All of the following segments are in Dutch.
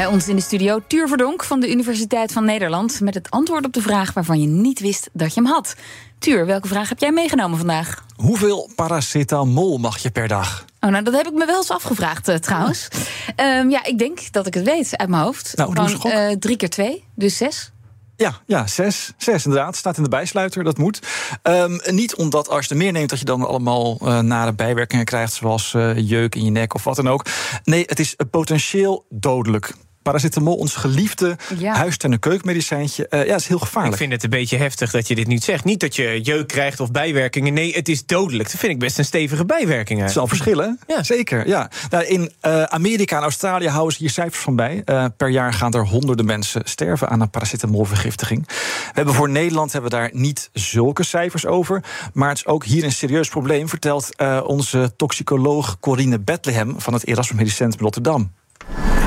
Bij ons in de studio Tuur Verdonk van de Universiteit van Nederland... met het antwoord op de vraag waarvan je niet wist dat je hem had. Tuur, welke vraag heb jij meegenomen vandaag? Hoeveel paracetamol mag je per dag? Oh, nou, dat heb ik me wel eens afgevraagd uh, trouwens. um, ja, ik denk dat ik het weet uit mijn hoofd. Nou, Gewoon, uh, drie keer twee, dus zes. Ja, ja, zes. Zes inderdaad. Staat in de bijsluiter, dat moet. Um, niet omdat als je er meer neemt... dat je dan allemaal uh, nare bijwerkingen krijgt... zoals uh, jeuk in je nek of wat dan ook. Nee, het is potentieel dodelijk paracetamol, ons geliefde ja. huistuin- en keukenmedicijntje. Uh, ja, is heel gevaarlijk. Ik vind het een beetje heftig dat je dit niet zegt. Niet dat je jeuk krijgt of bijwerkingen. Nee, het is dodelijk. Dat vind ik best een stevige bijwerking. Het zal verschillen. Ja. Zeker, ja. Nou, in uh, Amerika en Australië houden ze hier cijfers van bij. Uh, per jaar gaan er honderden mensen sterven aan een paracetamolvergiftiging. We hebben voor Nederland hebben we daar niet zulke cijfers over. Maar het is ook hier een serieus probleem, vertelt onze toxicoloog Corine Bethlehem van het Erasmus Medisch Centrum Rotterdam.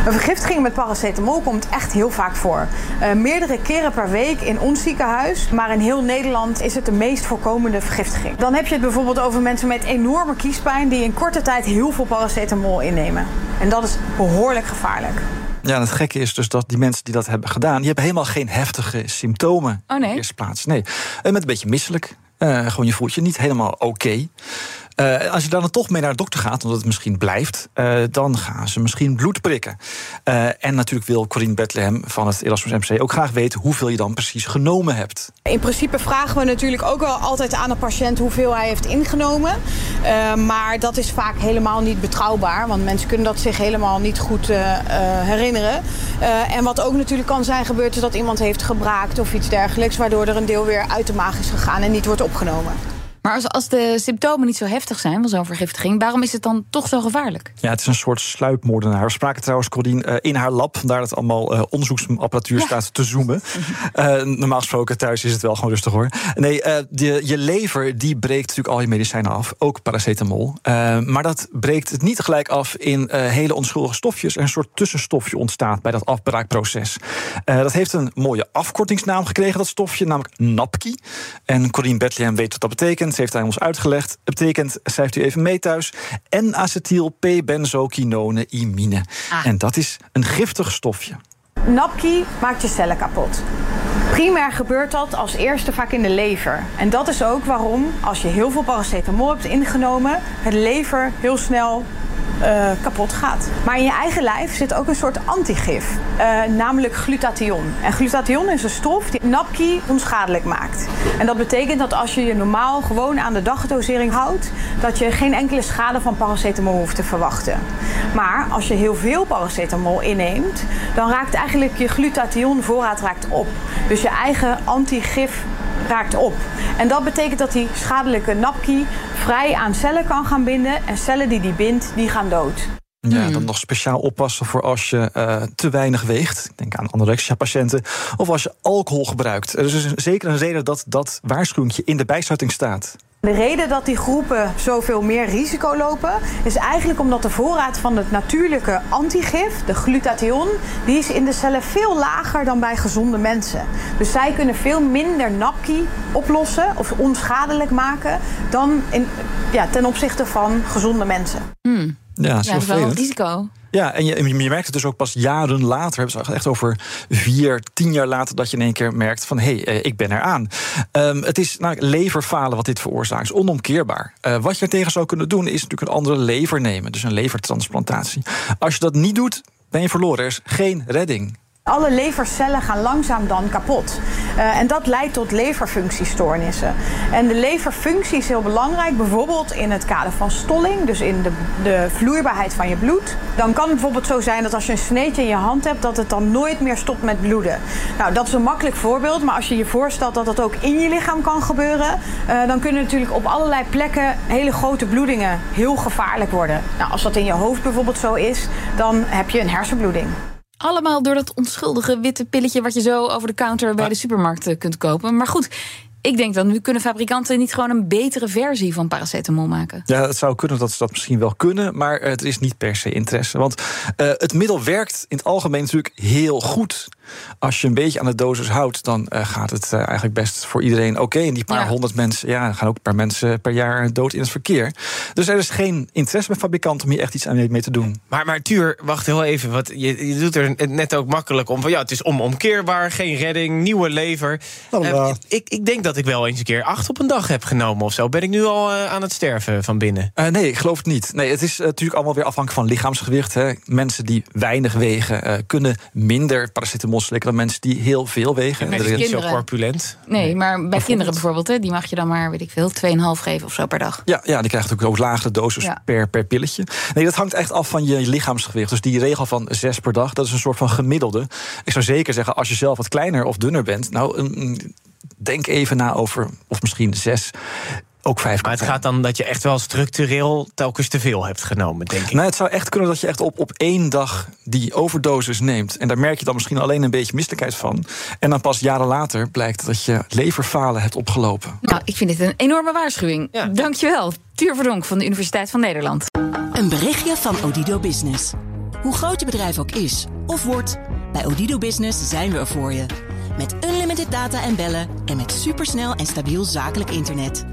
Een vergiftiging met paracetamol komt echt heel vaak voor. Uh, meerdere keren per week in ons ziekenhuis, maar in heel Nederland is het de meest voorkomende vergiftiging. Dan heb je het bijvoorbeeld over mensen met enorme kiespijn die in korte tijd heel veel paracetamol innemen. En dat is behoorlijk gevaarlijk. Ja, en het gekke is dus dat die mensen die dat hebben gedaan, die hebben helemaal geen heftige symptomen oh, nee? in de eerste plaats. Nee, met een beetje misselijk. Uh, gewoon je voelt je niet helemaal oké. Okay. Uh, als je dan toch mee naar de dokter gaat, omdat het misschien blijft, uh, dan gaan ze misschien bloed prikken. Uh, en natuurlijk wil Corine Bethlehem van het Erasmus MC ook graag weten hoeveel je dan precies genomen hebt. In principe vragen we natuurlijk ook wel altijd aan de patiënt hoeveel hij heeft ingenomen. maar dat is vaak helemaal niet betrouwbaar, want mensen kunnen dat zich helemaal niet goed herinneren. en wat ook natuurlijk kan zijn gebeurd, is dat iemand heeft gebraakt of iets dergelijks, waardoor er een deel weer uit de maag is gegaan en niet wordt opgenomen. Maar als, als de symptomen niet zo heftig zijn van zo'n vergiftiging, waarom is het dan toch zo gevaarlijk? Ja, het is een soort sluipmoordenaar. We spraken trouwens, Cordien, uh, in haar lab, daar dat allemaal uh, onderzoeksapparatuur ja. staat te zoomen. Uh, normaal gesproken thuis is het wel gewoon rustig hoor. Nee, de, je lever die breekt natuurlijk al je medicijnen af, ook paracetamol. maar dat breekt het niet gelijk af in hele onschuldige stofjes. Een soort tussenstofje ontstaat bij dat afbraakproces. dat heeft een mooie afkortingsnaam gekregen, dat stofje, namelijk NAPKI. En Corine Bethlehem weet wat dat betekent. Heeft hij ons uitgelegd. Het betekent, schrijft u even mee thuis, N-acetyl-P-benzoquinone imine. Ah. En dat is een giftig stofje. NAPKI maakt je cellen kapot. Primair gebeurt dat als eerste vaak in de lever. En dat is ook waarom, als je heel veel paracetamol hebt ingenomen, het lever heel snel uh, kapot gaat. Maar in je eigen lijf zit ook een soort antigif, uh, namelijk glutathion. En glutathion is een stof die NAPKI onschadelijk maakt. En dat betekent dat als je je normaal gewoon aan de dagdosering houdt, dat je geen enkele schade van paracetamol hoeft te verwachten. Maar als je heel veel paracetamol inneemt, dan raakt eigenlijk je glutathion voorraad raakt op. Dus je eigen antigif raakt op. En dat betekent dat die schadelijke NAPKI vrij aan cellen kan gaan binden. En cellen die die bindt, die gaan dood. Ja, dan nog speciaal oppassen voor als je uh, te weinig weegt. Ik denk aan anorexia-patiënten. Of als je alcohol gebruikt. Er is dus zeker een reden dat dat waarschuwingje in de bijsluiting staat. De reden dat die groepen zoveel meer risico lopen, is eigenlijk omdat de voorraad van het natuurlijke antigif, de glutathion, die is in de cellen veel lager dan bij gezonde mensen. Dus zij kunnen veel minder NAPKI oplossen of onschadelijk maken dan in, ja, ten opzichte van gezonde mensen. Hmm. Ja, ja, dat is wel een risico. Ja, en je, je merkt het dus ook pas jaren later. Hebben ze echt over vier, tien jaar later dat je in één keer merkt van hé, hey, ik ben eraan. Um, het is nou, leverfalen wat dit veroorzaakt, is onomkeerbaar. Uh, wat je er tegen zou kunnen doen, is natuurlijk een andere lever nemen, dus een levertransplantatie. Als je dat niet doet, ben je verloren. Er is geen redding. Alle levercellen gaan langzaam dan kapot. Uh, en dat leidt tot leverfunctiestoornissen. En de leverfunctie is heel belangrijk, bijvoorbeeld in het kader van stolling, dus in de, de vloeibaarheid van je bloed. Dan kan het bijvoorbeeld zo zijn dat als je een sneetje in je hand hebt, dat het dan nooit meer stopt met bloeden. Nou, dat is een makkelijk voorbeeld, maar als je je voorstelt dat dat ook in je lichaam kan gebeuren, uh, dan kunnen natuurlijk op allerlei plekken hele grote bloedingen heel gevaarlijk worden. Nou, als dat in je hoofd bijvoorbeeld zo is, dan heb je een hersenbloeding. Allemaal door dat onschuldige witte pilletje... wat je zo over de counter bij de supermarkt eh, kunt kopen. Maar goed, ik denk dan, nu kunnen fabrikanten niet gewoon een betere versie van paracetamol maken. Ja, het zou kunnen dat ze dat misschien wel kunnen, maar het is niet per se interesse. Want uh, het middel werkt in het algemeen natuurlijk heel goed. Als je een beetje aan de dosis houdt, dan uh, gaat het uh, eigenlijk best voor iedereen oké. Okay. En die paar ja. honderd mensen, ja, gaan ook een paar mensen per jaar dood in het verkeer. Dus er is geen interesse bij fabrikanten om hier echt iets aan mee te doen. Maar, maar Tuur, wacht heel even. Wat, je, je doet er net ook makkelijk om van ja, het is onomkeerbaar, geen redding, nieuwe lever. ik, ik denk dat ik wel eens een keer acht op een dag heb genomen of zo. Ben ik nu al uh, aan het sterven van binnen? Uh, nee, ik geloof het niet. Nee, het is uh, natuurlijk allemaal weer afhankelijk van lichaamsgewicht. Hè. Mensen die weinig wegen kunnen minder paracetamol dan mensen die heel veel wegen. En is niet zo corpulent. Nee, nee. maar bij kinderen bijvoorbeeld, hè, die mag je dan maar, weet ik veel, 2,5 geven of zo per dag. Ja, ja die krijgt ook, ook lagere doses ja. per, per pilletje. Nee, dat hangt echt af van je lichaamsgewicht. Dus die regel van 6 per dag, dat is een soort van gemiddelde. Ik zou zeker zeggen, als je zelf wat kleiner of dunner bent, nou, een, denk even na over, of misschien zes. Ook vijf. Maar het gaat dan dat je echt wel structureel telkens te veel hebt genomen, denk ik. Nou, het zou echt kunnen dat je echt op, op één dag die overdosis neemt. En daar merk je dan misschien alleen een beetje misselijkheid van. En dan pas jaren later blijkt dat je leverfalen hebt opgelopen. Nou, ik vind dit een enorme waarschuwing. Ja. Dankjewel. Tuur Verdonk van de Universiteit van Nederland. Een berichtje van Odido Business. Hoe groot je bedrijf ook is of wordt, bij Odido Business zijn we er voor je. Met unlimited data en bellen en met supersnel en stabiel zakelijk internet.